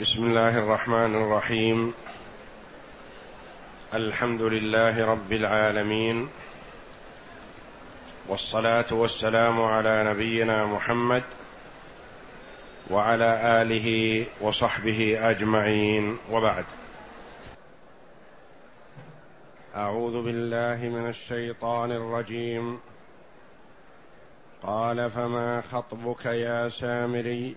بسم الله الرحمن الرحيم. الحمد لله رب العالمين. والصلاة والسلام على نبينا محمد وعلى آله وصحبه أجمعين. وبعد. أعوذ بالله من الشيطان الرجيم. قال فما خطبك يا سامري؟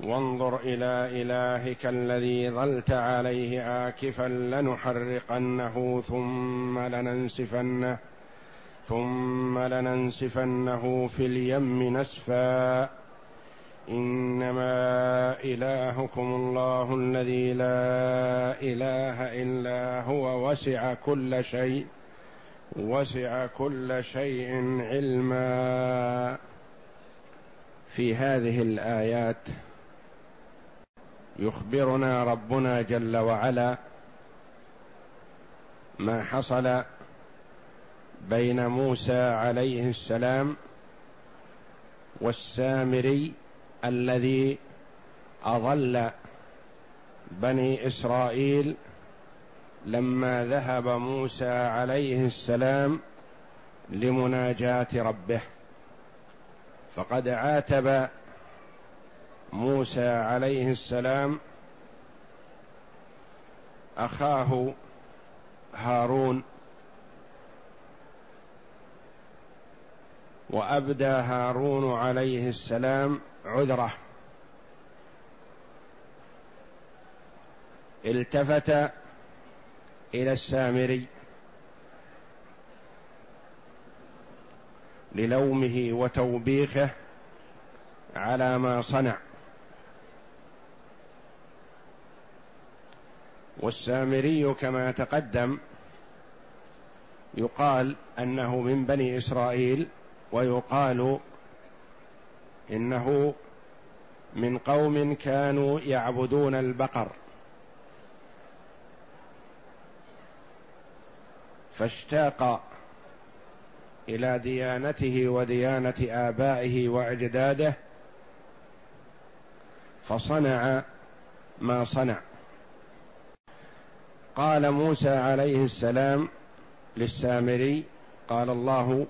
وانظر إلى إلهك الذي ظلت عليه عاكفا لنحرقنه ثم لننسفنه ثم لننسفنه في اليم نسفا. إنما إلهكم الله الذي لا إله إلا هو وسع كل شيء وسع كل شيء علما. في هذه الآيات يخبرنا ربنا جل وعلا ما حصل بين موسى عليه السلام والسامري الذي أضل بني إسرائيل لما ذهب موسى عليه السلام لمناجاة ربه. فقد عاتب موسى عليه السلام أخاه هارون وأبدى هارون عليه السلام عذره. التفت إلى السامري للومه وتوبيخه على ما صنع. والسامري كما تقدم يقال أنه من بني إسرائيل ويقال إنه من قوم كانوا يعبدون البقر. فاشتاق إلى ديانته وديانة آبائه وأجداده فصنع ما صنع. قال موسى عليه السلام للسامري قال الله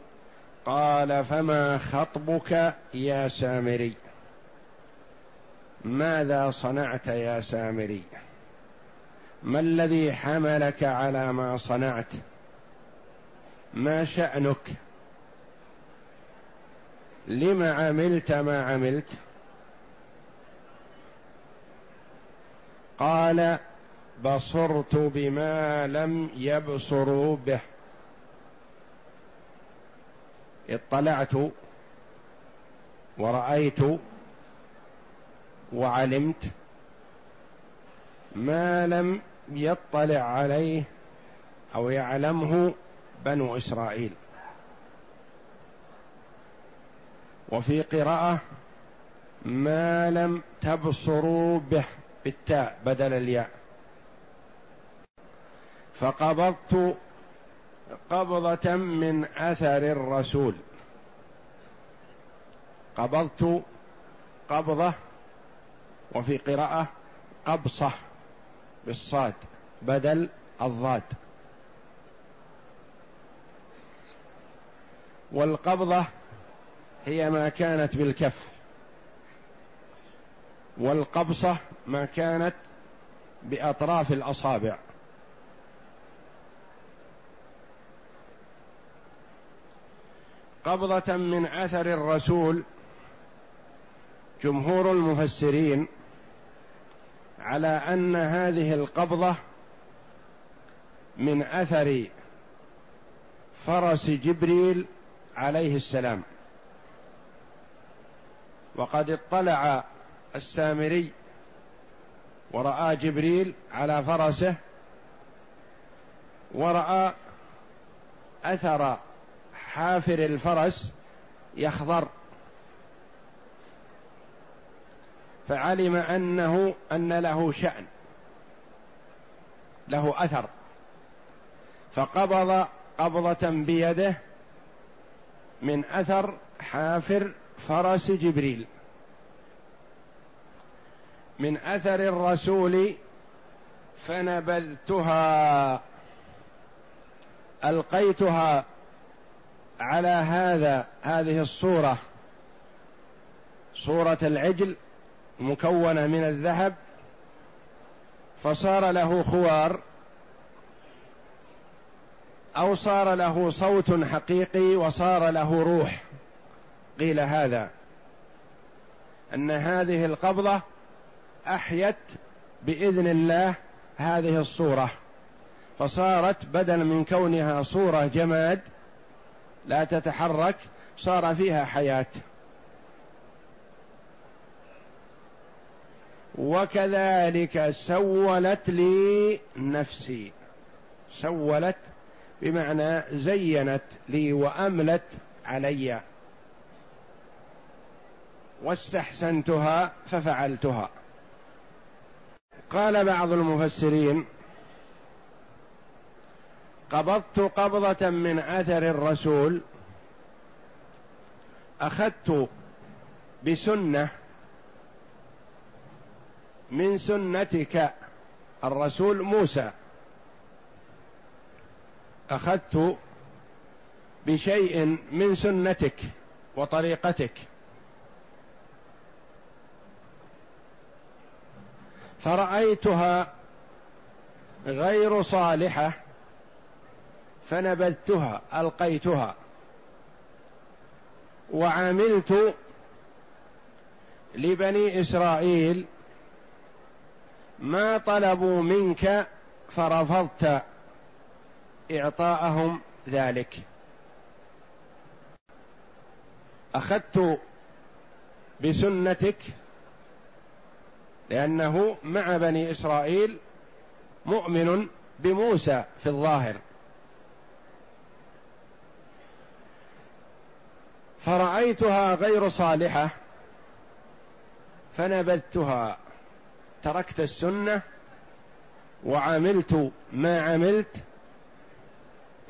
قال فما خطبك يا سامري؟ ماذا صنعت يا سامري؟ ما الذي حملك على ما صنعت؟ ما شأنك؟ لم عملت ما عملت؟ قال بصرت بما لم يبصروا به. اطلعت ورأيت وعلمت ما لم يطلع عليه أو يعلمه بنو إسرائيل. وفي قراءة ما لم تبصروا به بالتاء بدل الياء. فقبضت قبضة من أثر الرسول. قبضت قبضة وفي قراءة قبصة بالصاد بدل الضاد. والقبضة هي ما كانت بالكف. والقبصة ما كانت بأطراف الأصابع. قبضة من أثر الرسول جمهور المفسرين على أن هذه القبضة من أثر فرس جبريل عليه السلام. وقد اطلع السامري ورأى جبريل على فرسه ورأى أثر حافر الفرس يخضر. فعلم أنه أن له شأن له أثر. فقبض قبضة بيده من أثر حافر فرس جبريل. من أثر الرسول فنبذتها ألقيتها. على هذا هذه الصورة. صورة العجل مكونة من الذهب فصار له خوار أو صار له صوت حقيقي وصار له روح. قيل هذا. أن هذه القبضة أحيت بإذن الله هذه الصورة. فصارت بدل من كونها صورة جماد لا تتحرك صار فيها حياة. وكذلك سولت لي نفسي. سولت بمعنى زينت لي وأملت علي. واستحسنتها ففعلتها. قال بعض المفسرين قبضت قبضة من أثر الرسول. أخذت بسنة من سنتك الرسول موسى. أخذت بشيء من سنتك وطريقتك. فرأيتها غير صالحة. فنبذتها ألقيتها. وعملت لبني إسرائيل ما طلبوا منك فرفضت إعطاءهم ذلك. أخذت بسنتك لأنه مع بني إسرائيل مؤمن بموسى في الظاهر. فرأيتها غير صالحة فنبذتها. تركت السنة وعملت ما عملت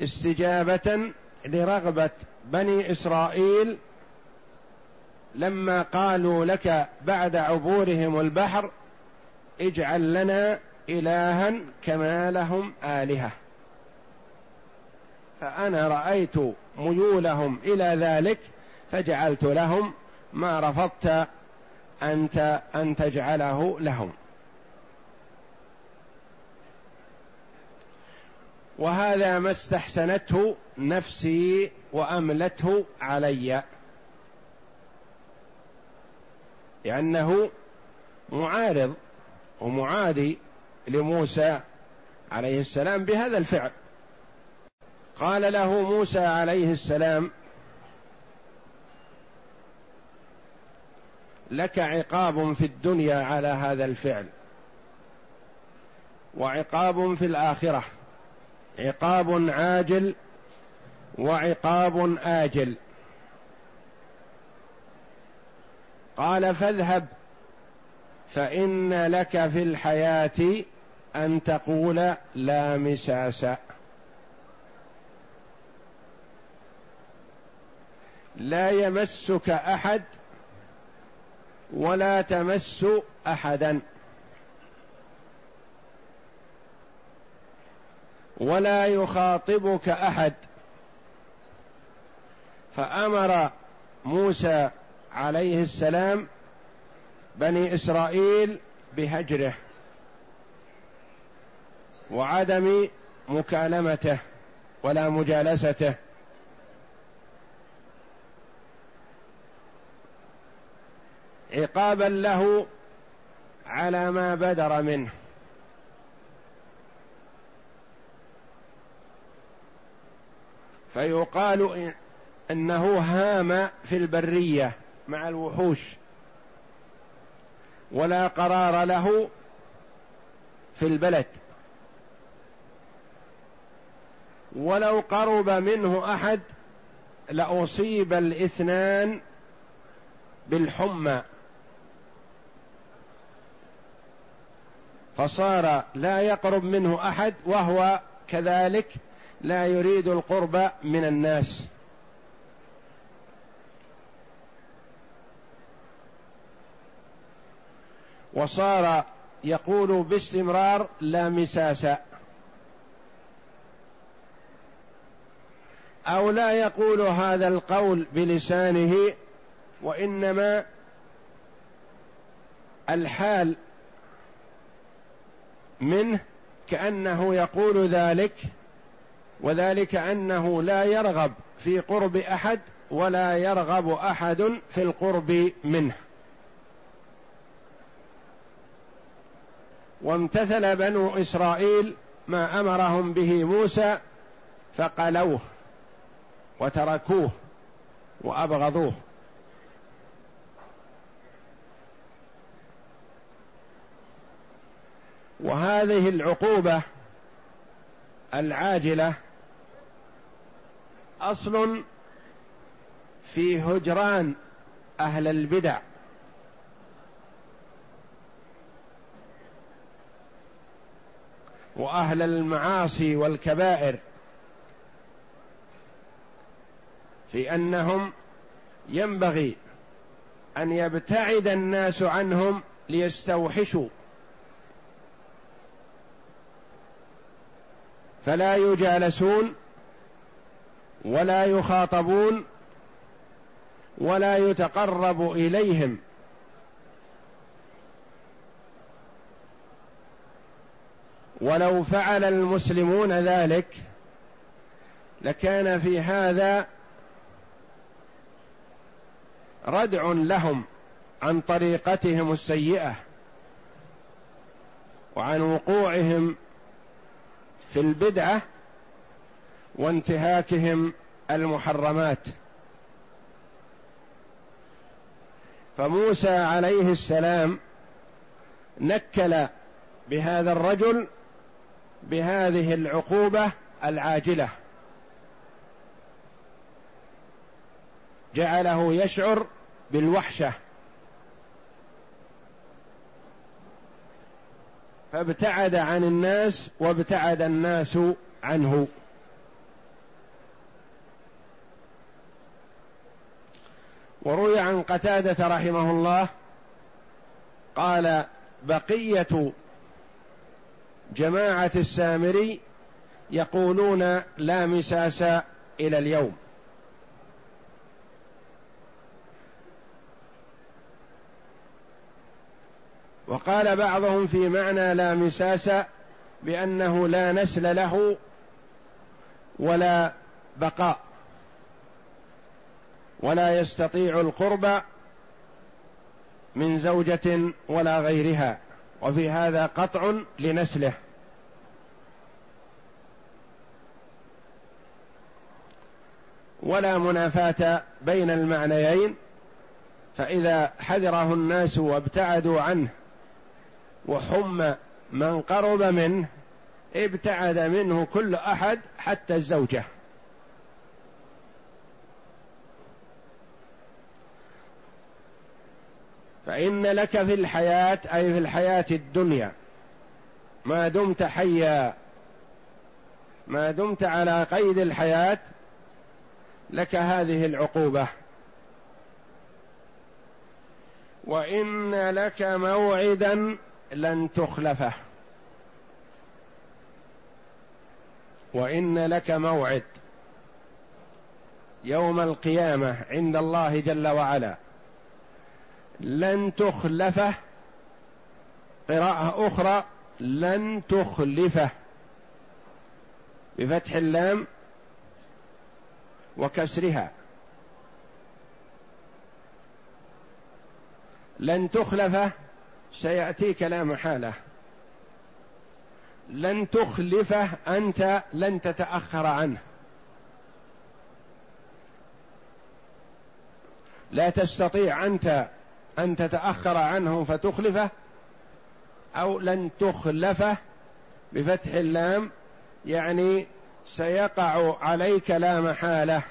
استجابة لرغبة بني إسرائيل لما قالوا لك بعد عبورهم البحر اجعل لنا إلها كما لهم آلهة. فأنا رأيت ميولهم إلى ذلك فجعلت لهم ما رفضت انت أن تجعله لهم. وهذا ما استحسنته نفسي وأملته علي. لأنه معارض ومعادي لموسى عليه السلام بهذا الفعل. قال له موسى عليه السلام لك عقاب في الدنيا على هذا الفعل. وعقاب في الآخرة. عقاب عاجل وعقاب آجل. قال فاذهب فإن لك في الحياة أن تقول لا مساس. لا يمسك أحد ولا تمس أحدا. ولا يخاطبك أحد. فأمر موسى عليه السلام بني إسرائيل بهجره وعدم مكالمته ولا مجالسته. عقابا له على ما بدر منه. فيقال إنه هام في البرية مع الوحوش ولا قرار له في البلد. ولو قرب منه أحد لأصيب الإثنان بالحمى. فصار لا يقرب منه أحد وهو كذلك لا يريد القرب من الناس. وصار يقول باستمرار لا مساس. أو لا يقول هذا القول بلسانه وإنما الحال منه كأنه يقول ذلك وذلك أنه لا يرغب في قرب أحد ولا يرغب أحد في القرب منه. وامتثل بنو إسرائيل ما أمرهم به موسى فقلوه وتركوه وأبغضوه. وهذه العقوبة العاجلة أصل في هجران أهل البدع. وأهل المعاصي والكبائر. في أنهم ينبغي أن يبتعد الناس عنهم ليستوحشوا. فلا يجالسون ولا يخاطبون ولا يتقرب إليهم. ولو فعل المسلمون ذلك لكان في هذا ردع لهم عن طريقتهم السيئة وعن وقوعهم في البدعة وانتهاكهم المحرمات. فموسى عليه السلام نكل بهذا الرجل بهذه العقوبة العاجلة. جعله يشعر بالوحشة. فابتعد عن الناس وابتعد الناس عنه. وروي عن قتادة رحمه الله قال بقية جماعة السامري يقولون لا مساس إلى اليوم. وقال بعضهم في معنى لا مساس بأنه لا نسل له ولا بقاء ولا يستطيع القرب من زوجة ولا غيرها وفي هذا قطع لنسله. ولا منافاة بين المعنيين فإذا حذره الناس وابتعدوا عنه وحم من قرب منه ابتعد منه كل أحد حتى الزوجة. فإن لك في الحياة أي في الحياة الدنيا ما دمت حيا ما دمت على قيد الحياة لك هذه العقوبة. وإن لك موعدا لن تخلفه. وإن لك موعد يوم القيامة عند الله جل وعلا. لن تخلفه. قراءة أخرى لن تخلفه. بفتح اللام وكسرها. لن تخلفه. سياتيك لا محاله لن تخلفه أنت لن تتأخر عنه. لا تستطيع أنت أن تتأخر عنه فتخلفه أو لن تخلفه بفتح اللام يعني سيقع عليك لا محاله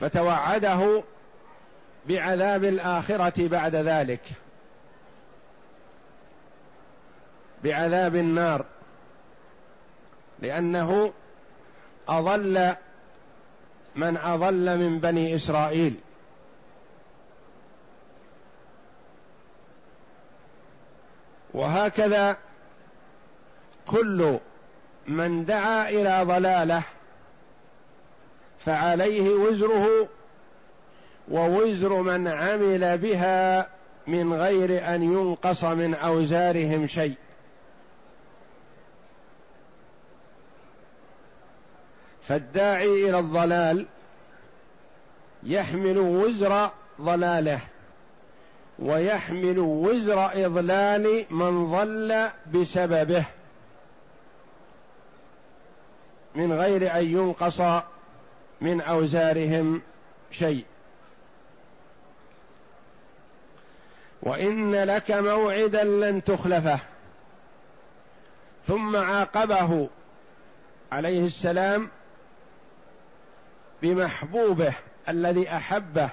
فتوعده بعذاب الآخرة بعد ذلك. بعذاب النار. لأنه أضل من أضل من بني إسرائيل. وهكذا كل من دعا إلى ضلاله فعليه وزره ووزر من عمل بها من غير أن ينقص من أوزارهم شيء. فالداعي إلى الضلال يحمل وزر ضلاله ويحمل وزر إضلال من ضل بسببه من غير أن ينقص من أوزارهم شيء. وإن لك موعدا لن تخلفه. ثم عاقبه عليه السلام بمحبوبه الذي أحبه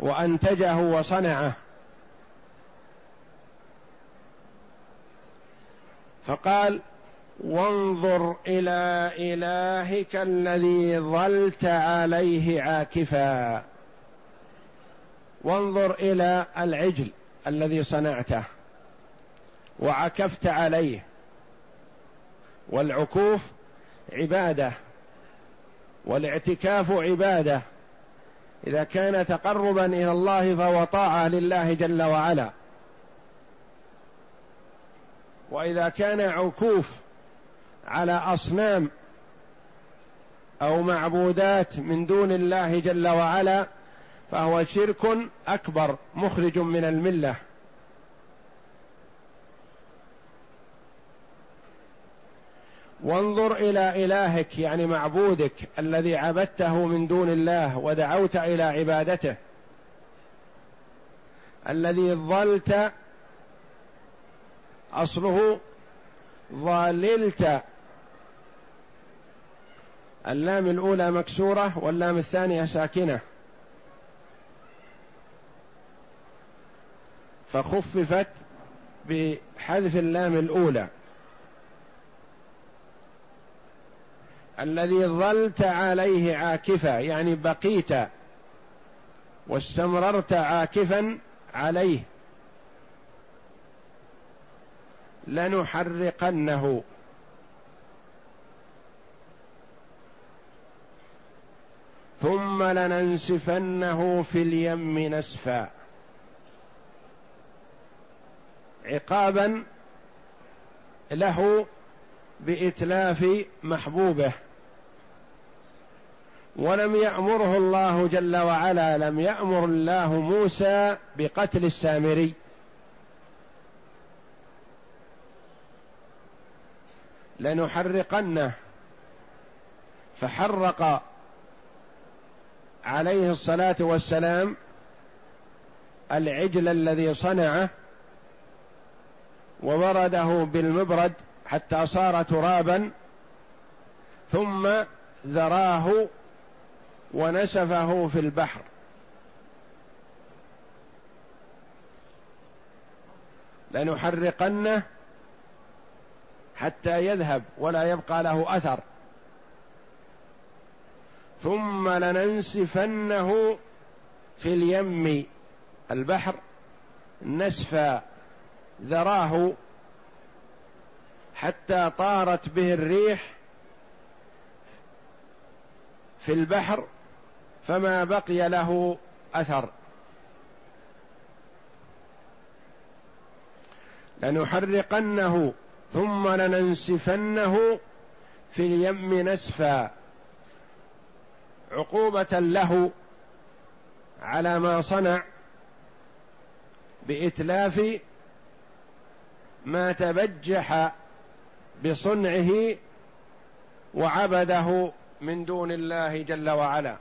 وأنتجه وصنعه. فقال وانظر إلى إلهك الذي ظلت عليه عاكفا. وانظر إلى العجل الذي صنعته وعكفت عليه. والعكوف عبادة والاعتكاف عبادة. إذا كان تقربا إلى الله فهو طاعة لله جل وعلا. وإذا كان عكوف على أصنام أو معبودات من دون الله جل وعلا فهو شرك أكبر مخرج من الملة. وانظر إلى إلهك يعني معبودك الذي عبدته من دون الله ودعوت إلى عبادته. الذي ظلت أصله ظللت اللام الأولى مكسورة واللام الثانية ساكنة. فخففت بحذف اللام الأولى. الذي ظلت عليه عاكفا يعني بقيت واستمررت عاكفا عليه. لنحرقنه. ثم لننسفنه في اليم نسفا. عقابا له بإتلاف محبوبه. ولم يأمره الله جل وعلا لم يأمر الله موسى بقتل السامري. لنحرقنه. فحرق عليه الصلاة والسلام العجل الذي صنعه وبرده بالمبرد حتى صار ترابا ثم ذراه ونسفه في البحر. لنحرقنه حتى يذهب ولا يبقى له أثر. ثم لننسفنه في اليم البحر نسفا ذراه حتى طارت به الريح في البحر فما بقي له أثر. لنحرقنه ثم لننسفنه في اليم نسفا. عقوبة له على ما صنع بإتلاف ما تبجح بصنعه وعبده من دون الله جل وعلا.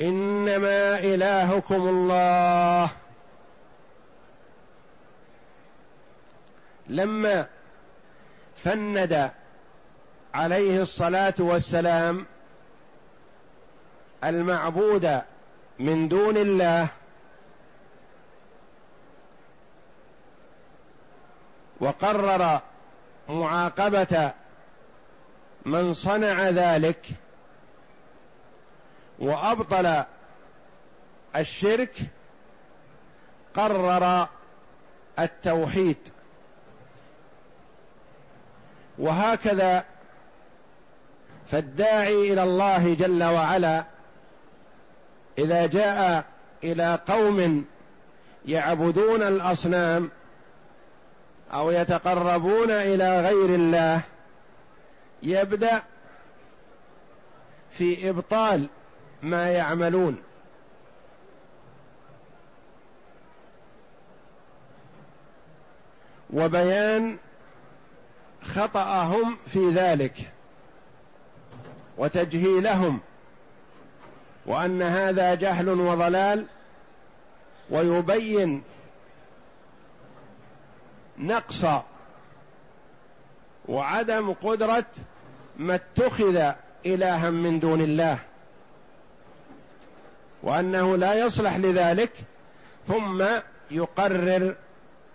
إنما إلهكم الله. لما فند عليه الصلاة والسلام المعبود من دون الله وقرر معاقبة من صنع ذلك وأبطل الشرك قرر التوحيد. وهكذا فالداعي إلى الله جل وعلا إذا جاء إلى قوم يعبدون الأصنام أو يتقربون إلى غير الله يبدأ في إبطال ما يعملون. وبيان خطأهم في ذلك. وتجهيلهم وأن هذا جهل وضلال ويبين نقص وعدم قدرة ما اتخذ إلها من دون الله وأنه لا يصلح لذلك ثم يقرر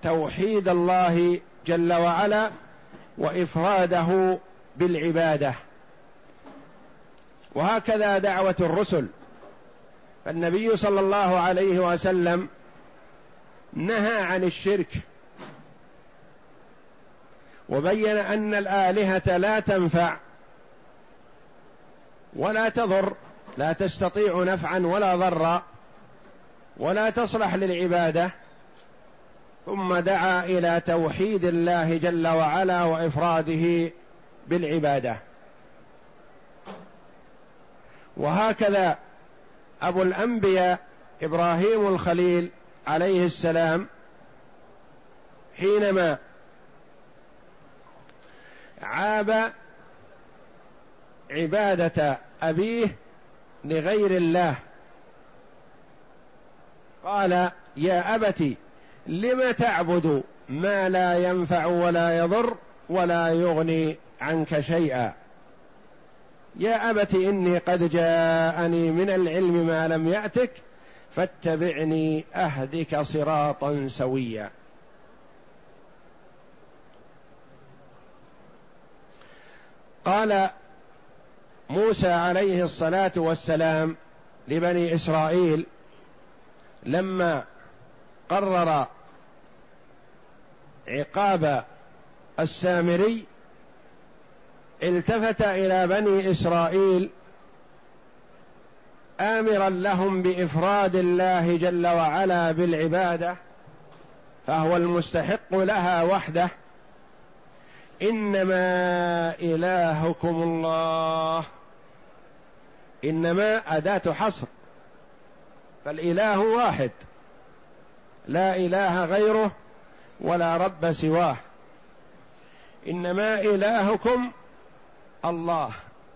توحيد الله جل وعلا وإفراده بالعبادة. وهكذا دعوة الرسل. فالنبي صلى الله عليه وسلم نهى عن الشرك. وبين أن الآلهة لا تنفع ولا تضر لا تستطيع نفعا ولا ضرا ولا تصلح للعبادة. ثم دعا إلى توحيد الله جل وعلا وإفراده بالعبادة. وهكذا أبو الأنبياء إبراهيم الخليل عليه السلام حينما عاب عبادة أبيه لغير الله قال يا ابت لم تعبد ما لا ينفع ولا يضر ولا يغني عنك شيئا؟ يا ابت إني قد جاءني من العلم ما لم يأتك فاتبعني أهدك صراطا سويا. قال موسى عليه الصلاة والسلام لبني إسرائيل لما قرر عقاب السامري التفت إلى بني إسرائيل آمرا لهم بإفراد الله جل وعلا بالعبادة فهو المستحق لها وحده. إنما إلهكم الله إنما أداة حصر فالإله واحد لا إله غيره ولا رب سواه. إنما إلهكم الله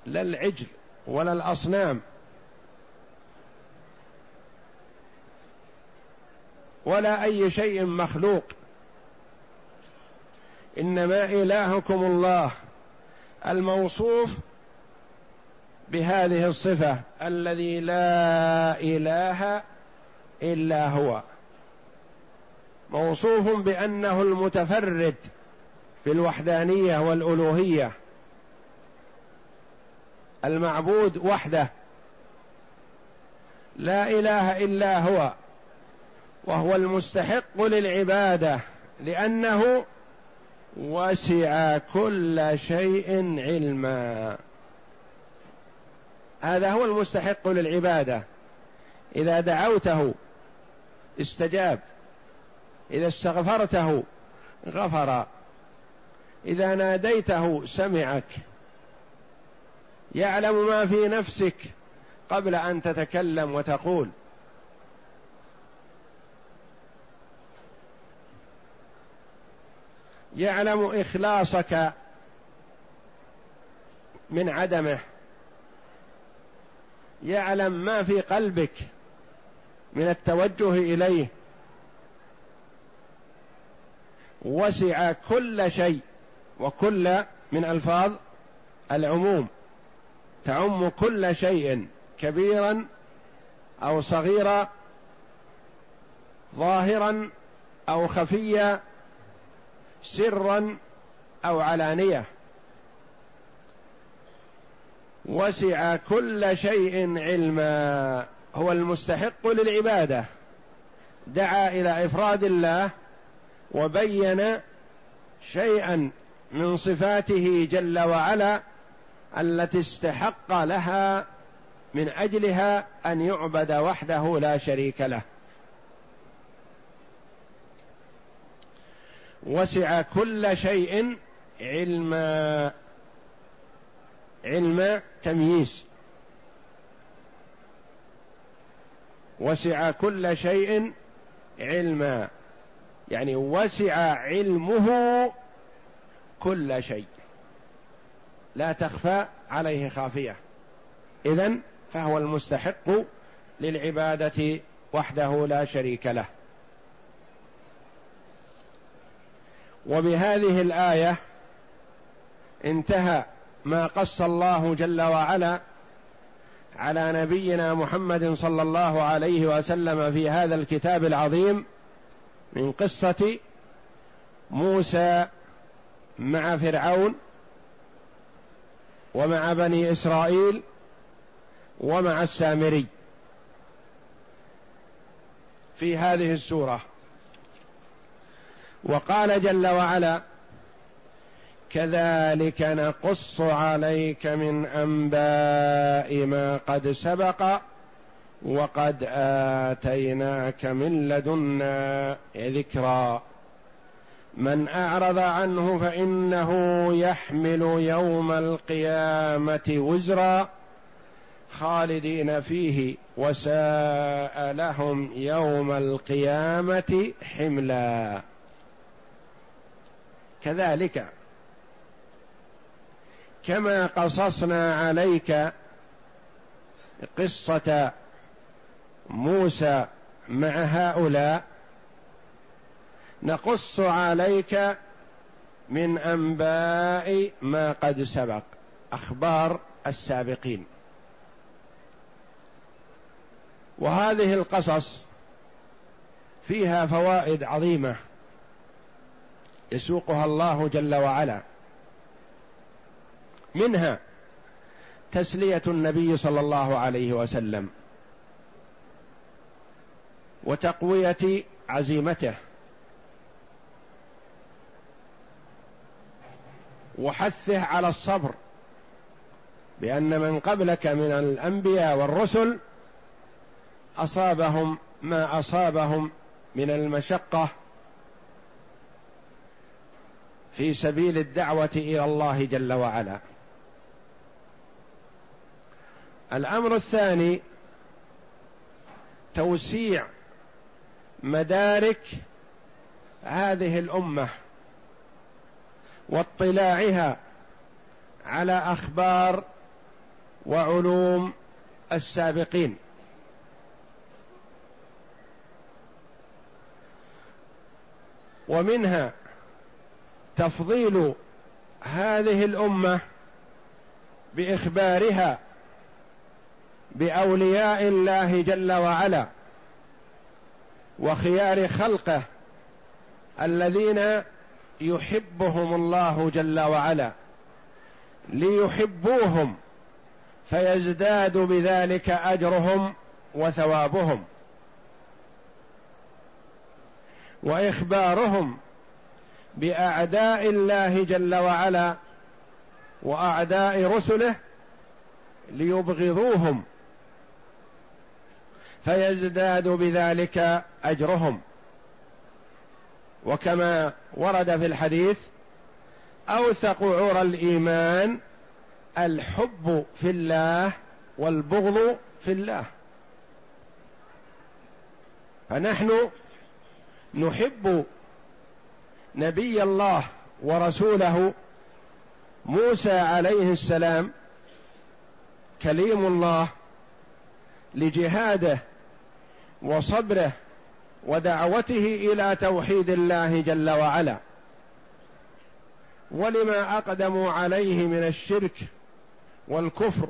لا العجل ولا الأصنام. ولا أي شيء مخلوق. إنما إلهكم الله الموصوف بهذه الصفة الذي لا إله إلا هو. موصوف بأنه المتفرد في الوحدانية والألوهية. المعبود وحده. لا إله إلا هو وهو المستحق للعبادة لأنه وسع كل شيء علما. هذا هو المستحق للعبادة. إذا دعوته استجاب. إذا استغفرته غفر. إذا ناديته سمعك. يعلم ما في نفسك قبل أن تتكلم وتقول. يعلم إخلاصك من عدمه. يعلم ما في قلبك من التوجه إليه. وسع كل شيء وكل من ألفاظ العموم. تعم كل شيء كبيرا أو صغيرا ظاهرا أو خفيا سرا أو علانية. وسع كل شيء علما هو المستحق للعبادة. دعا إلى إفراد الله وبين شيئا من صفاته جل وعلا التي استحق لها من أجلها أن يعبد وحده لا شريك له. وسع كل شيء علما علم تمييز. وسع كل شيء علما يعني وسع علمه كل شيء. لا تخفى عليه خافية. إذن فهو المستحق للعبادة وحده لا شريك له. وبهذه الآية انتهى ما قص الله جل وعلا على نبينا محمد صلى الله عليه وسلم في هذا الكتاب العظيم من قصة موسى مع فرعون ومع بني إسرائيل ومع السامري. في هذه السورة. وقال جل وعلا كذلك نقص عليك من أنباء ما قد سبق وقد آتيناك من لدنا ذكرا. من أعرض عنه فإنه يحمل يوم القيامة وزرا خالدين فيه وساء لهم يوم القيامة حملا. كذلك كما قصصنا عليك قصة موسى مع هؤلاء نقص عليك من أنباء ما قد سبق أخبار السابقين. وهذه القصص فيها فوائد عظيمة يسوقها الله جل وعلا. منها تسلية النبي صلى الله عليه وسلم وتقوية عزيمته. وحثه على الصبر بأن من قبلك من الأنبياء والرسل أصابهم ما أصابهم من المشقة في سبيل الدعوة إلى الله جل وعلا. الأمر الثاني توسيع مدارك هذه الأمة واطلاعها على أخبار وعلوم السابقين. ومنها تفضيل هذه الأمة بإخبارها بأولياء الله جل وعلا وخيار خلقه الذين يحبهم الله جل وعلا ليحبوهم فيزداد بذلك أجرهم وثوابهم وإخبارهم بأعداء الله جل وعلا وأعداء رسله ليبغضوهم فيزداد بذلك أجرهم. وكما ورد في الحديث أوثق عرى الإيمان الحب في الله والبغض في الله. فنحن نحب نبي الله ورسوله موسى عليه السلام كليم الله لجهاده وصبره ودعوته إلى توحيد الله جل وعلا. ولما أقدموا عليه من الشرك والكفر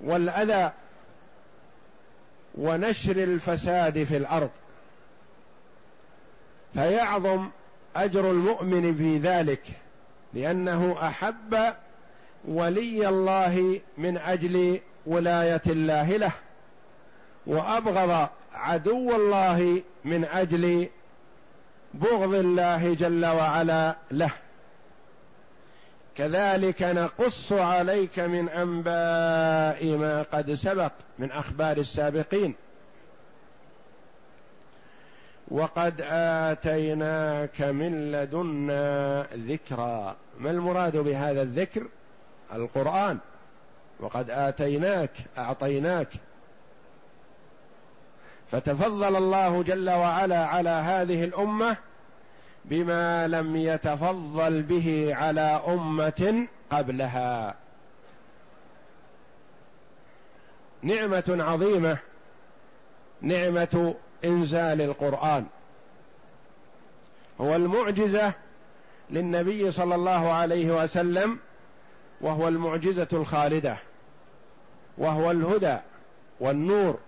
والأذى ونشر الفساد في الأرض. فيعظم أجر المؤمن في ذلك لأنه أحب ولي الله من أجل ولاية الله له وأبغض عدو الله من أجل بغض الله جل وعلا له. كذلك نقص عليك من أنباء ما قد سبق من أخبار السابقين. وقد آتيناك من لدنا ذكرا. ما المراد بهذا الذكر؟ القرآن. وقد آتيناك أعطيناك فتفضل الله جل وعلا على هذه الأمة بما لم يتفضل به على أمة قبلها. نعمة عظيمة نعمة إنزال القرآن. هو المعجزة للنبي صلى الله عليه وسلم وهو المعجزة الخالدة وهو الهدى والنور.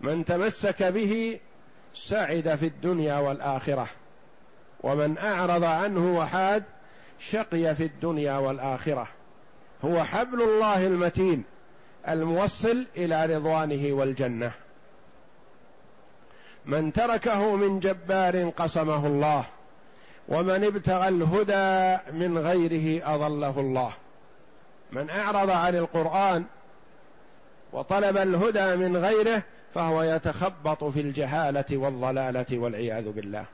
من تمسك به سعد في الدنيا والآخرة ومن أعرض عنه وحاد شقي في الدنيا والآخرة. هو حبل الله المتين الموصل إلى رضوانه والجنة. من تركه من جبار قصمه الله ومن ابتغى الهدى من غيره أضله الله. من أعرض عن القرآن وطلب الهدى من غيره فهو يتخبط في الجهالة والضلالة والعياذ بالله.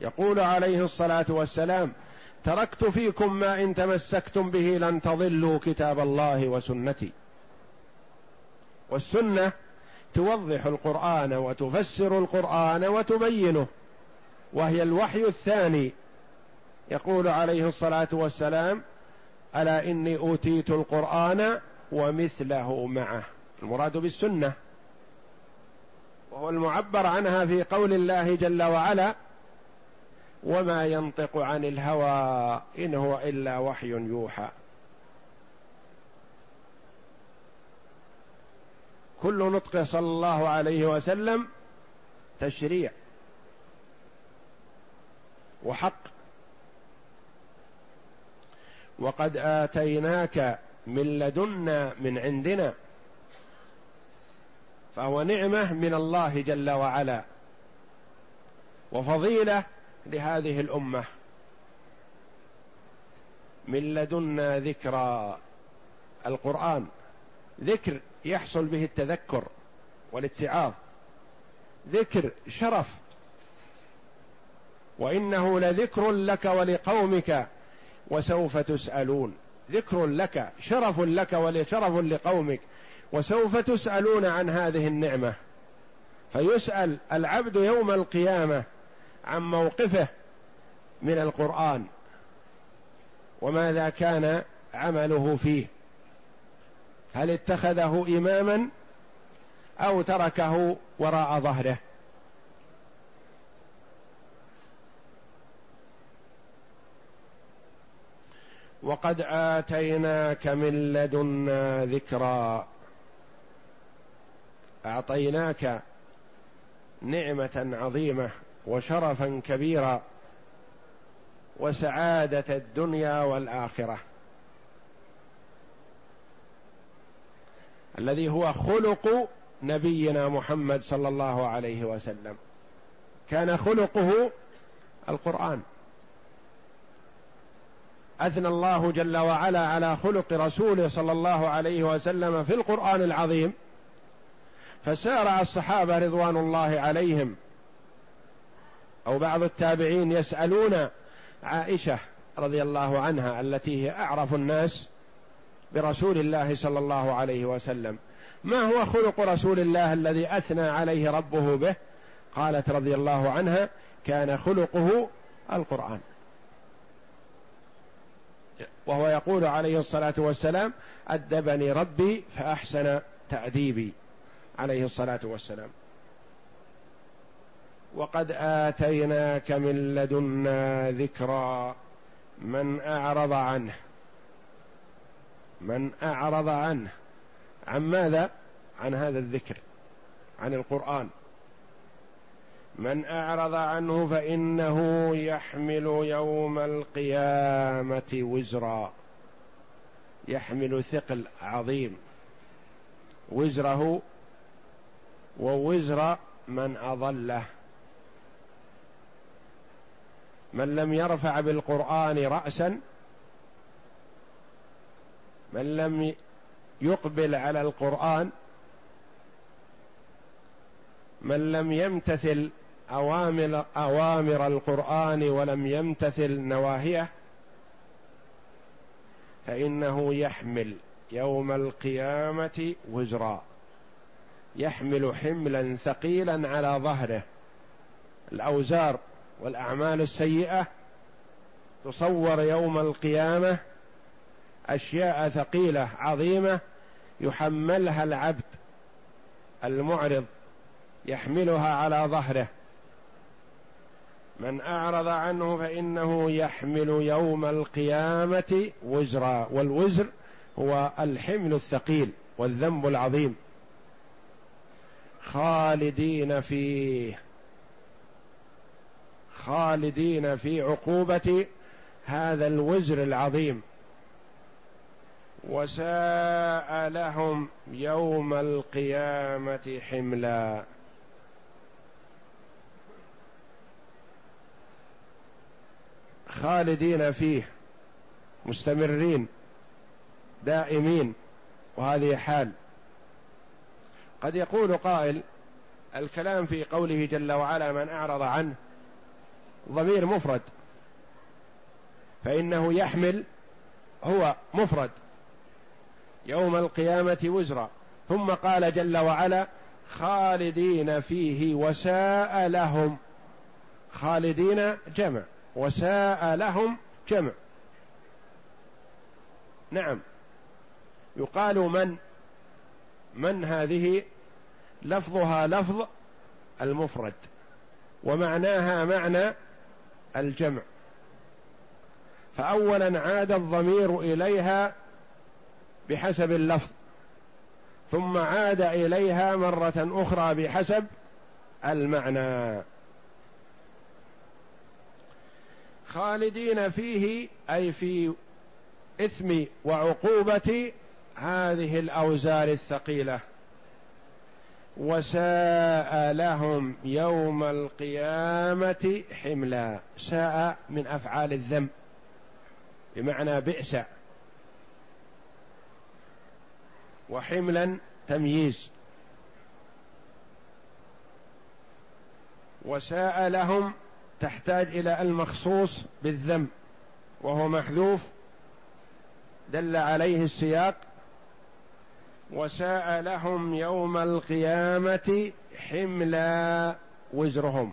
يقول عليه الصلاة والسلام تركت فيكم ما إن تمسكتم به لن تضلوا كتاب الله وسنتي. والسنة توضح القرآن وتفسر القرآن وتبينه وهي الوحي الثاني. يقول عليه الصلاة والسلام ألا إني أوتيت القرآن ومثله معه. المراد بالسنة. وهو المعبر عنها في قول الله جل وعلا وما ينطق عن الهوى إن هو إلا وحي يوحى. كل نطق صلى الله عليه وسلم تشريع وحق. وقد آتيناك من لدنا من عندنا فهو نعمة من الله جل وعلا وفضيلة لهذه الأمة. من لدنا ذكرى القرآن ذكر يحصل به التذكر والاتعاظ ذكر شرف وإنه لذكر لك ولقومك. وسوف تسألون. ذكر لك شرف لك ولشرف لقومك. وسوف تسألون عن هذه النعمة. فيسأل العبد يوم القيامة عن موقفه من القرآن. وماذا كان عمله فيه. هل اتخذه إماما أو تركه وراء ظهره. وقد آتيناك من لدنا ذكرا. أعطيناك نعمة عظيمة وشرفا كبيرا وسعادة الدنيا والآخرة. الذي هو خلق نبينا محمد صلى الله عليه وسلم. كان خلقه القرآن. أثنى الله جل وعلا على خلق رسوله صلى الله عليه وسلم في القرآن العظيم فسارع الصحابة رضوان الله عليهم. أو بعض التابعين يسألون عائشة رضي الله عنها التي هي أعرف الناس برسول الله صلى الله عليه وسلم ما هو خلق رسول الله الذي أثنى عليه ربه به؟ قالت رضي الله عنها كان خلقه القرآن. وهو يقول عليه الصلاة والسلام أدبني ربي فأحسن تأديبي. عليه الصلاة والسلام. وقد آتيناك من لدنا ذكرا. من أعرض عنه. من أعرض عنه. عن ماذا؟ عن هذا الذكر. عن القرآن. من أعرض عنه فإنه يحمل يوم القيامة وزرا. يحمل ثقل عظيم. وزره ووزر من أضله. من لم يرفع بالقرآن راسا من لم يقبل على القرآن من لم يمتثل أوامر أوامر القرآن ولم يمتثل نواهيه فإنه يحمل يوم القيامة وزرا. يحمل حملا ثقيلا على ظهره. الأوزار والأعمال السيئة تصور يوم القيامة أشياء ثقيلة عظيمة يحملها العبد المعرض يحملها على ظهره. من أعرض عنه فإنه يحمل يوم القيامة وزرا والوزر هو الحمل الثقيل والذنب العظيم. خالدين فيه خالدين في عقوبة هذا الوزر العظيم. وساء لهم يوم القيامة حملا. خالدين فيه مستمرين دائمين وهذه حال. قد يقول قائل الكلام في قوله جل وعلا من أعرض عنه ضمير مفرد فإنه يحمل هو مفرد. يوم القيامة وزرا. ثم قال جل وعلا خالدين فيه وساء لهم. خالدين جمع. وساء لهم جمع. نعم. يقال من من هذه؟ لفظها لفظ المفرد ومعناها معنى الجمع. فأولا عاد الضمير إليها بحسب اللفظ ثم عاد إليها مرة أخرى بحسب المعنى. خالدين فيه أي في إثم وعقوبة هذه الأوزار الثقيلة. وساء لهم يوم القيامة حملا. ساء من أفعال الذنب. بمعنى بئس. وحملا تمييز. وساء لهم تحتاج إلى المخصوص بالذم وهو محذوف دل عليه السياق وساء لهم يوم القيامة حملا وزرهم.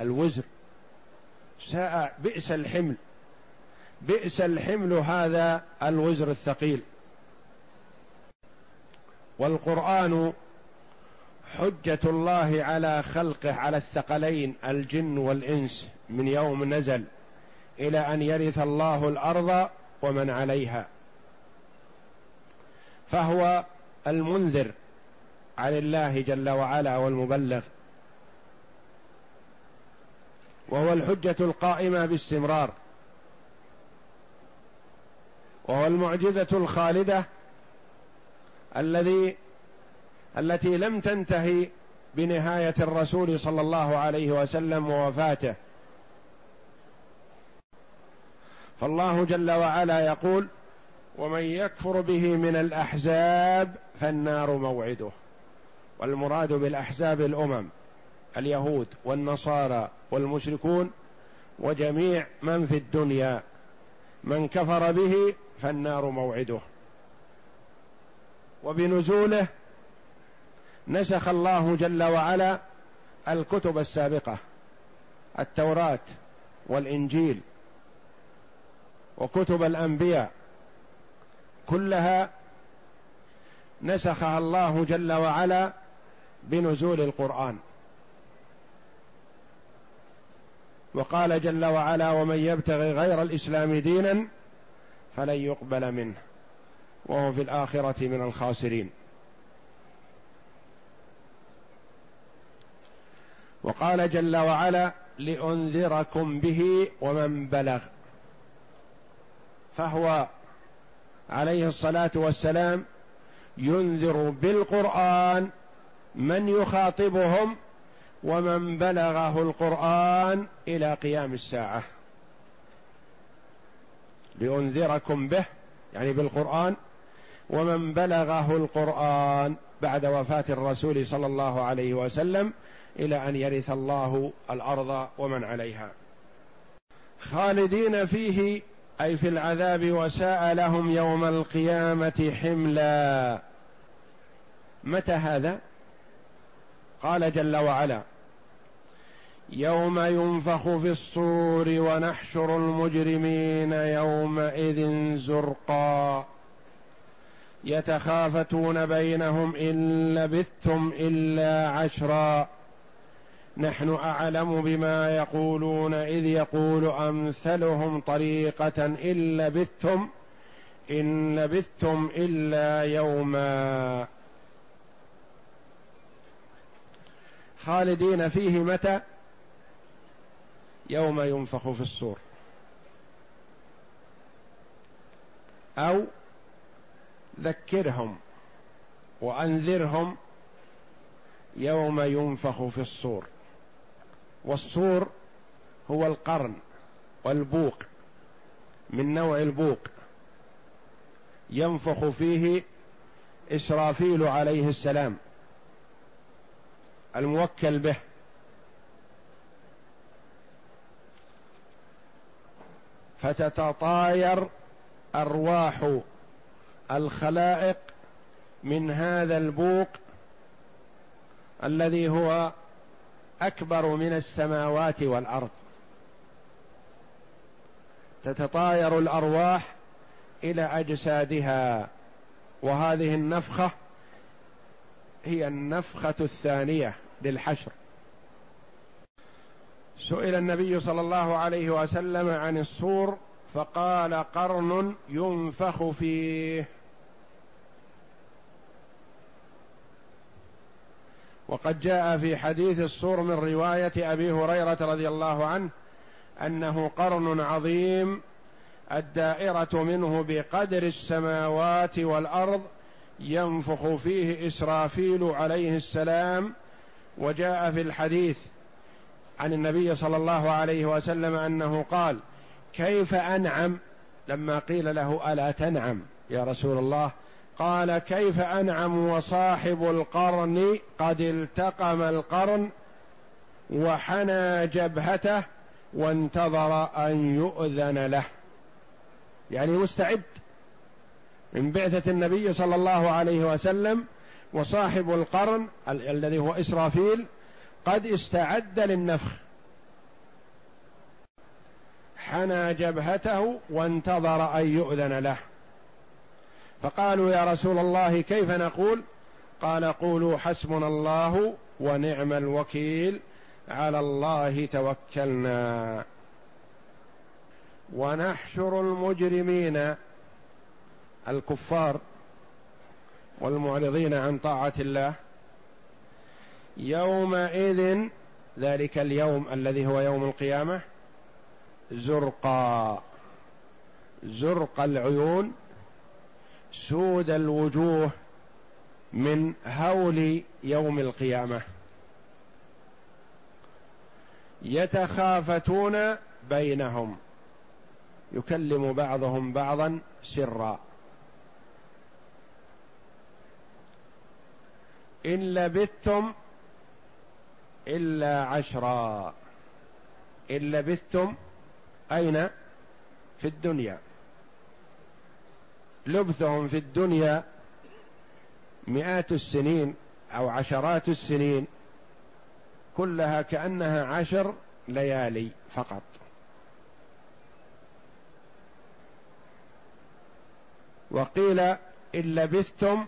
الوزر ساء بئس الحمل بئس الحمل هذا الوزر الثقيل. والقرآن حجة الله على خلقه على الثقلين الجن والإنس من يوم نزل إلى أن يرث الله الأرض ومن عليها. فهو المنذر عن الله جل وعلا والمبلغ. وهو الحجة القائمة باستمرار. وهو المعجزة الخالدة الذي التي لم تنتهي بنهاية الرسول صلى الله عليه وسلم ووفاته. فالله جل وعلا يقول ومن يكفر به من الأحزاب فالنار موعده. والمراد بالأحزاب الأمم اليهود والنصارى والمشركون وجميع من في الدنيا. من كفر به فالنار موعده. وبنزوله نسخ الله جل وعلا الكتب السابقة التوراة والإنجيل وكتب الأنبياء كلها نسخها الله جل وعلا بنزول القرآن. وقال جل وعلا ومن يبتغي غير الإسلام دينا فلن يقبل منه وهو في الآخرة من الخاسرين. وقال جل وعلا لأنذركم به ومن بلغ. فهو عليه الصلاة والسلام ينذر بالقرآن من يخاطبهم ومن بلغه القرآن إلى قيام الساعة. لأنذركم به يعني بالقرآن ومن بلغه القرآن بعد وفاة الرسول صلى الله عليه وسلم إلى أن يرث الله الأرض ومن عليها. خالدين فيه أي في العذاب وساء لهم يوم القيامة حملا. متى هذا؟ قال جل وعلا يوم ينفخ في الصور ونحشر المجرمين يومئذ زرقا. يتخافتون بينهم إن لبثتم إلا عشرا. نحن أعلم بما يقولون إذ يقول أمثلهم طريقة إن لبثتم إن لبثتم إلا يوما. خالدين فيه متى؟ يوم ينفخ في الصور. أو ذكرهم وأنذرهم يوم ينفخ في الصور. والصور هو القرن والبوق من نوع البوق. ينفخ فيه إسرافيل عليه السلام الموكل به. فتتطاير أرواح الخلائق من هذا البوق الذي هو أكبر من السماوات والأرض. تتطاير الأرواح إلى أجسادها. وهذه النفخة هي النفخة الثانية للحشر. سئل النبي صلى الله عليه وسلم عن الصور فقال قرن ينفخ فيه. وقد جاء في حديث الصور من رواية أبي هريرة رضي الله عنه أنه قرن عظيم الدائرة منه بقدر السماوات والأرض ينفخ فيه إسرافيل عليه السلام وجاء في الحديث عن النبي صلى الله عليه وسلم أنه قال كيف أنعم؟ لما قيل له ألا تنعم يا رسول الله؟ قال كيف أنعم وصاحب القرن قد التقم القرن وحنى جبهته وانتظر أن يؤذن له. يعني مستعد. من بعثة النبي صلى الله عليه وسلم وصاحب القرن ال- الذي هو إسرافيل قد استعد للنفخ. حنى جبهته وانتظر أن يؤذن له. فقالوا يا رسول الله كيف نقول؟ قال قولوا حسبنا الله ونعم الوكيل على الله توكلنا. ونحشر المجرمين الكفار والمعرضين عن طاعة الله يومئذ ذلك اليوم الذي هو يوم القيامة زرقا زرق العيون سود الوجوه من هول يوم القيامة. يتخافتون بينهم. يكلم بعضهم بعضا سرا. إن لبثتم إلا عشرا. إن لبثتم أين؟ في الدنيا. لبثهم في الدنيا مئات السنين أو عشرات السنين كلها كأنها عشر ليالي فقط. وقيل إن لبثتم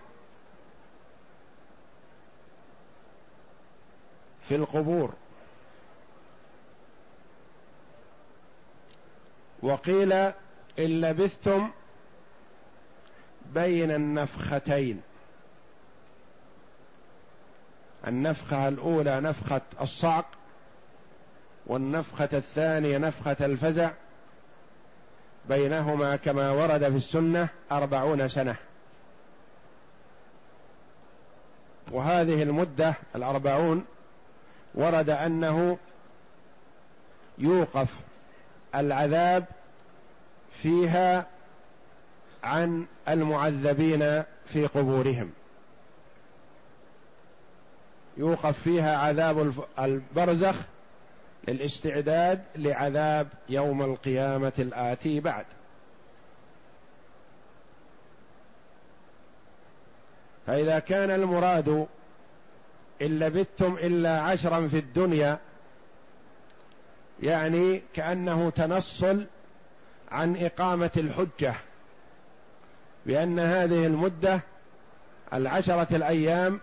في القبور. وقيل إن لبثتم بين النفختين. النفخة الأولى نفخة الصعق والنفخة الثانية نفخة الفزع. بينهما كما ورد في السنة أربعون سنة. وهذه المدة الأربعون ورد أنه يوقف العذاب فيها عن المعذبين في قبورهم. يوقف فيها عذاب البرزخ للاستعداد لعذاب يوم القيامة الآتي بعد. فإذا كان المراد إن لبثتم إلا عشرا في الدنيا يعني كأنه تنصل عن إقامة الحجة. بأن هذه المدة العشرة الأيام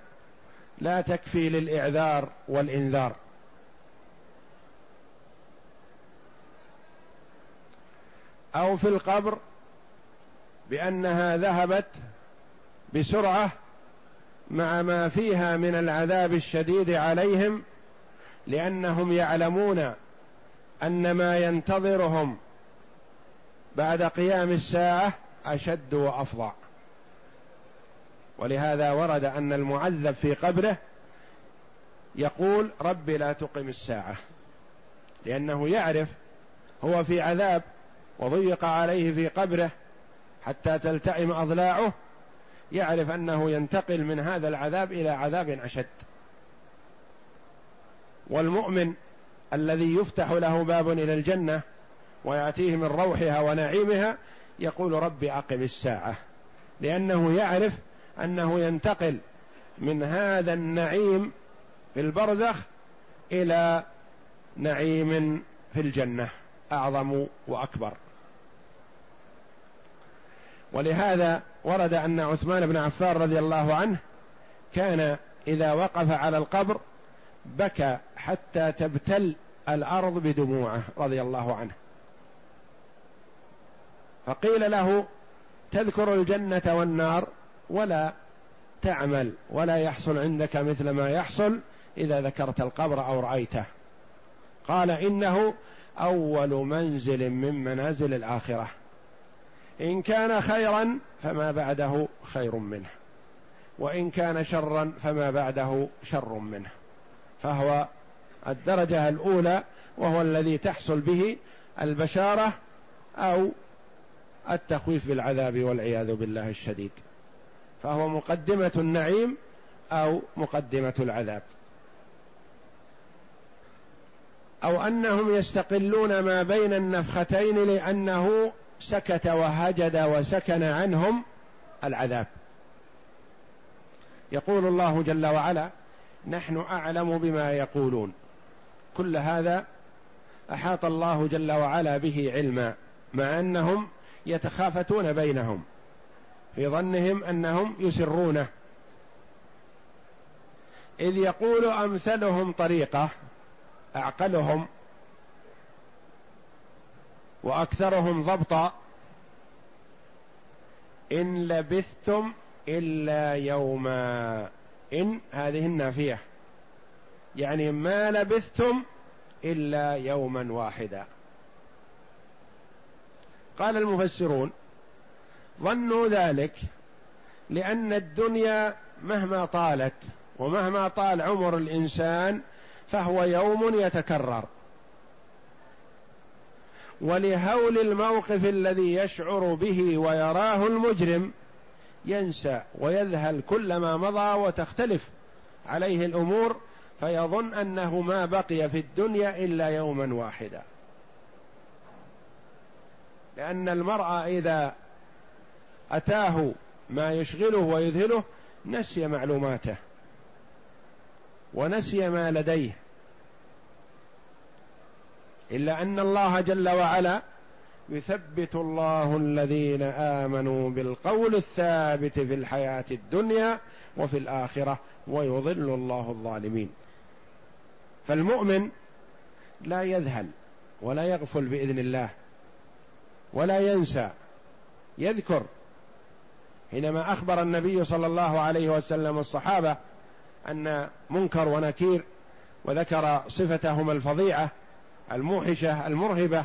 لا تكفي للإعذار والإنذار. أو في القبر بأنها ذهبت بسرعة مع ما فيها من العذاب الشديد عليهم لأنهم يعلمون أن ما ينتظرهم بعد قيام الساعة أشد وأفظع. ولهذا ورد أن المعذب في قبره يقول رب لا تقم الساعة لأنه يعرف هو في عذاب وضيق عليه في قبره حتى تلتئم أضلاعه يعرف أنه ينتقل من هذا العذاب إلى عذاب أشد. والمؤمن الذي يفتح له باب إلى الجنة ويأتيه من روحها ونعيمها يقول رب اقم الساعة لأنه يعرف أنه ينتقل من هذا النعيم في البرزخ إلى نعيم في الجنة أعظم وأكبر. ولهذا ورد أن عثمان بن عفان رضي الله عنه كان إذا وقف على القبر بكى حتى تبتل الأرض بدموعه رضي الله عنه. فقيل له تذكر الجنة والنار ولا تعمل ولا يحصل عندك مثل ما يحصل إذا ذكرت القبر أو رأيته. قال إنه أول منزل من منازل الآخرة. إن كان خيرا فما بعده خير منه. وإن كان شرا فما بعده شر منه. فهو الدرجة الأولى وهو الذي تحصل به البشارة أو التخويف بالعذاب والعياذ بالله الشديد. فهو مقدمة النعيم أو مقدمة العذاب. أو أنهم يستقلون ما بين النفختين لأنه سكت وهجد وسكن عنهم العذاب. يقول الله جل وعلا نحن أعلم بما يقولون كل هذا أحاط الله جل وعلا به علما مع أنهم يتخافتون بينهم في ظنهم أنهم يسرونه. إذ يقول أمثلهم طريقة أعقلهم وأكثرهم ضبطا إن لبثتم إلا يوما. إن هذه النافية يعني ما لبثتم إلا يوما واحدا. قال المفسرون ظنوا ذلك لأن الدنيا مهما طالت ومهما طال عمر الإنسان فهو يوم يتكرر. ولهول الموقف الذي يشعر به ويراه المجرم ينسى ويذهل كل ما مضى وتختلف عليه الأمور فيظن أنه ما بقي في الدنيا إلا يوما واحدا. لأن المرء إذا أتاه ما يشغله ويذهله نسي معلوماته ونسي ما لديه. إلا أن الله جل وعلا يثبت الله الذين آمنوا بالقول الثابت في الحياة الدنيا وفي الآخرة ويضل الله الظالمين. فالمؤمن لا يذهل ولا يغفل بإذن الله. ولا ينسى. يذكر حينما أخبر النبي صلى الله عليه وسلم الصحابة أن منكر ونكير وذكر صفتهما الفظيعة الموحشة المرهبة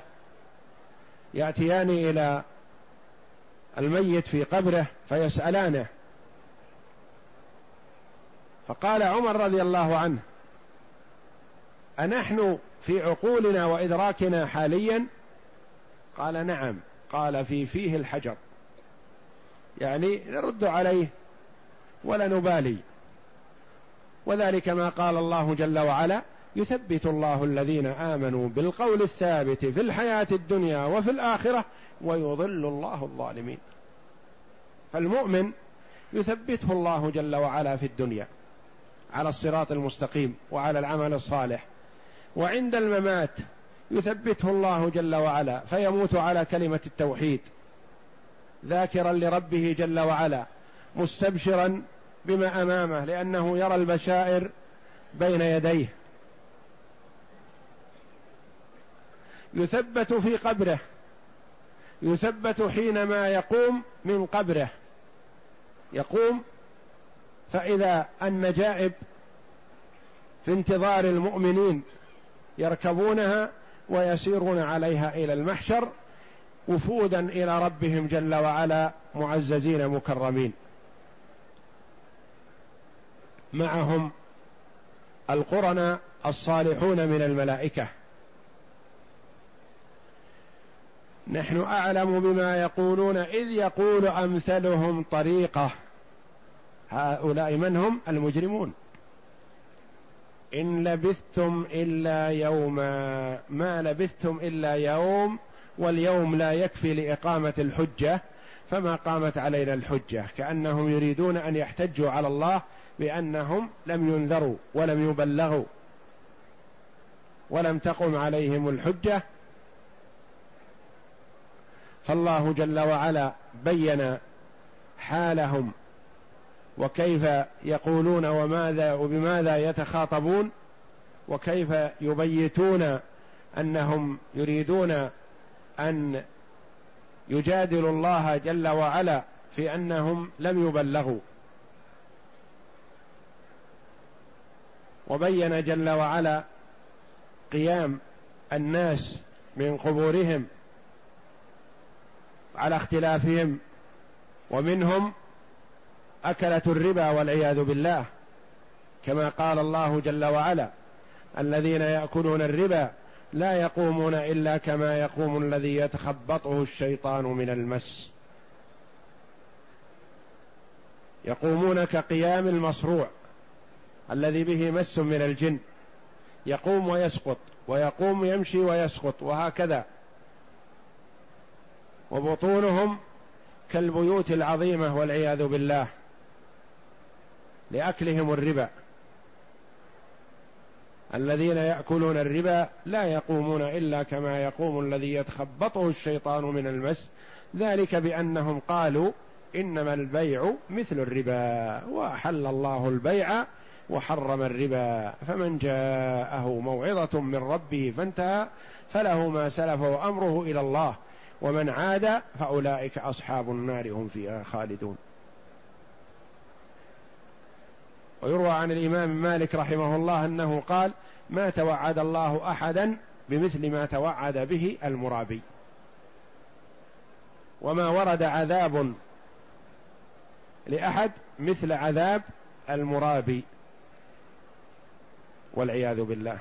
يأتيان إلى الميت في قبره فيسألانه. فقال عمر رضي الله عنه أنحن في عقولنا وإدراكنا حاليا قال نعم. قال في فيه الحجر. يعني نرد عليه ولا نبالي وذلك ما قال الله جل وعلا يثبت الله الذين آمنوا بالقول الثابت في الحياة الدنيا وفي الآخرة ويضل الله الظالمين. فالمؤمن يثبته الله جل وعلا في الدنيا على الصراط المستقيم وعلى العمل الصالح. وعند الممات يثبته الله جل وعلا فيموت على كلمة التوحيد. ذاكرا لربه جل وعلا مستبشرا بما أمامه لأنه يرى البشائر بين يديه. يثبت في قبره يثبت حينما يقوم من قبره. يقوم فإذا النجائب في انتظار المؤمنين يركبونها ويسيرون عليها إلى المحشر وفودا إلى ربهم جل وعلا معززين مكرمين. معهم القرناء الصالحون من الملائكة. نحن أعلم بما يقولون إذ يقول أمثلهم طريقة. هؤلاء من هم؟ المجرمون. إن لبثتم إلا يوما ما لبثتم إلا يوم واليوم لا يكفي لإقامة الحجة فما قامت علينا الحجة. كأنهم يريدون أن يحتجوا على الله بأنهم لم ينذروا ولم يبلغوا ولم تقم عليهم الحجة. فالله جل وعلا بين حالهم وكيف يقولون وماذا وبماذا يتخاطبون وكيف يبيتون أنهم يريدون أن يجادلوا الله جل وعلا في أنهم لم يبلغوا. وبين جل وعلا قيام الناس من قبورهم على اختلافهم ومنهم أكلة الربا والعياذ بالله. كما قال الله جل وعلا الذين يأكلون الربا لا يقومون إلا كما يقوم الذي يتخبطه الشيطان من المس. يقومون كقيام المصروع الذي به مس من الجن. يقوم ويسقط ويقوم يمشي ويسقط وهكذا. وبطونهم كالبيوت العظيمة والعياذ بالله. لأكلهم الربا. الذين يأكلون الربا لا يقومون إلا كما يقوم الذي يتخبطه الشيطان من المس. ذلك بأنهم قالوا إنما البيع مثل الربا وأحل الله البيع وحرم الربا. فمن جاءه موعظة من ربه فانتهى فله ما سلف وامره إلى الله. ومن عاد فأولئك أصحاب النار هم فيها خالدون. ويروى عن الإمام مالك رحمه الله أنه قال ما توعد الله أحدا بمثل ما توعد به المرابي. وما ورد عذاب لأحد مثل عذاب المرابي. والعياذ بالله.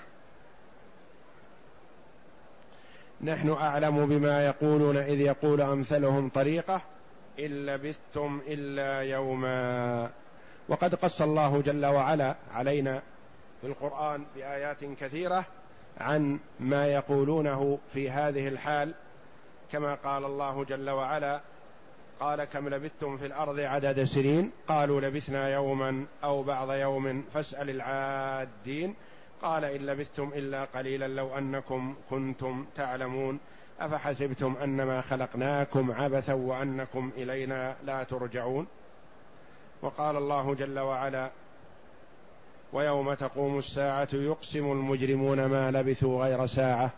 نحن أعلم بما يقولون إذ يقول أمثلهم طريقة إن لبثتم إلا يوما. وقد قص الله جل وعلا علينا في القرآن بآيات كثيرة عن ما يقولونه في هذه الحال كما قال الله جل وعلا قال كم لبثتم في الأرض عدد سنين؟ قالوا لبثنا يوما أو بعض يوم فاسأل العادين. قال إن لبثتم إلا قليلا لو أنكم كنتم تعلمون. أفحسبتم أنما خلقناكم عبثا وأنكم إلينا لا ترجعون؟ وقال الله جل وعلا ويوم تقوم الساعة يقسم المجرمون ما لبثوا غير ساعة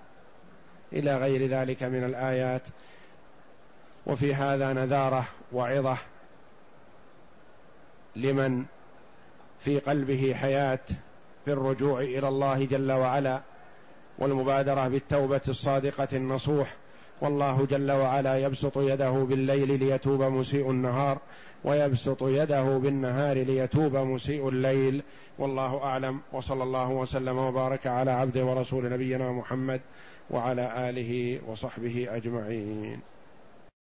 إلى غير ذلك من الآيات. وفي هذا نذارة وعظة لمن في قلبه حياة في الرجوع إلى الله جل وعلا والمبادرة بالتوبة الصادقة النصوح. والله جل وعلا يبسط يده بالليل ليتوب مسيء النهار. ويبسط يده بالنهار ليتوب مسيء الليل. والله أعلم. وصلى الله وسلم وبارك على عبد ورسول نبينا محمد وعلى آله وصحبه أجمعين.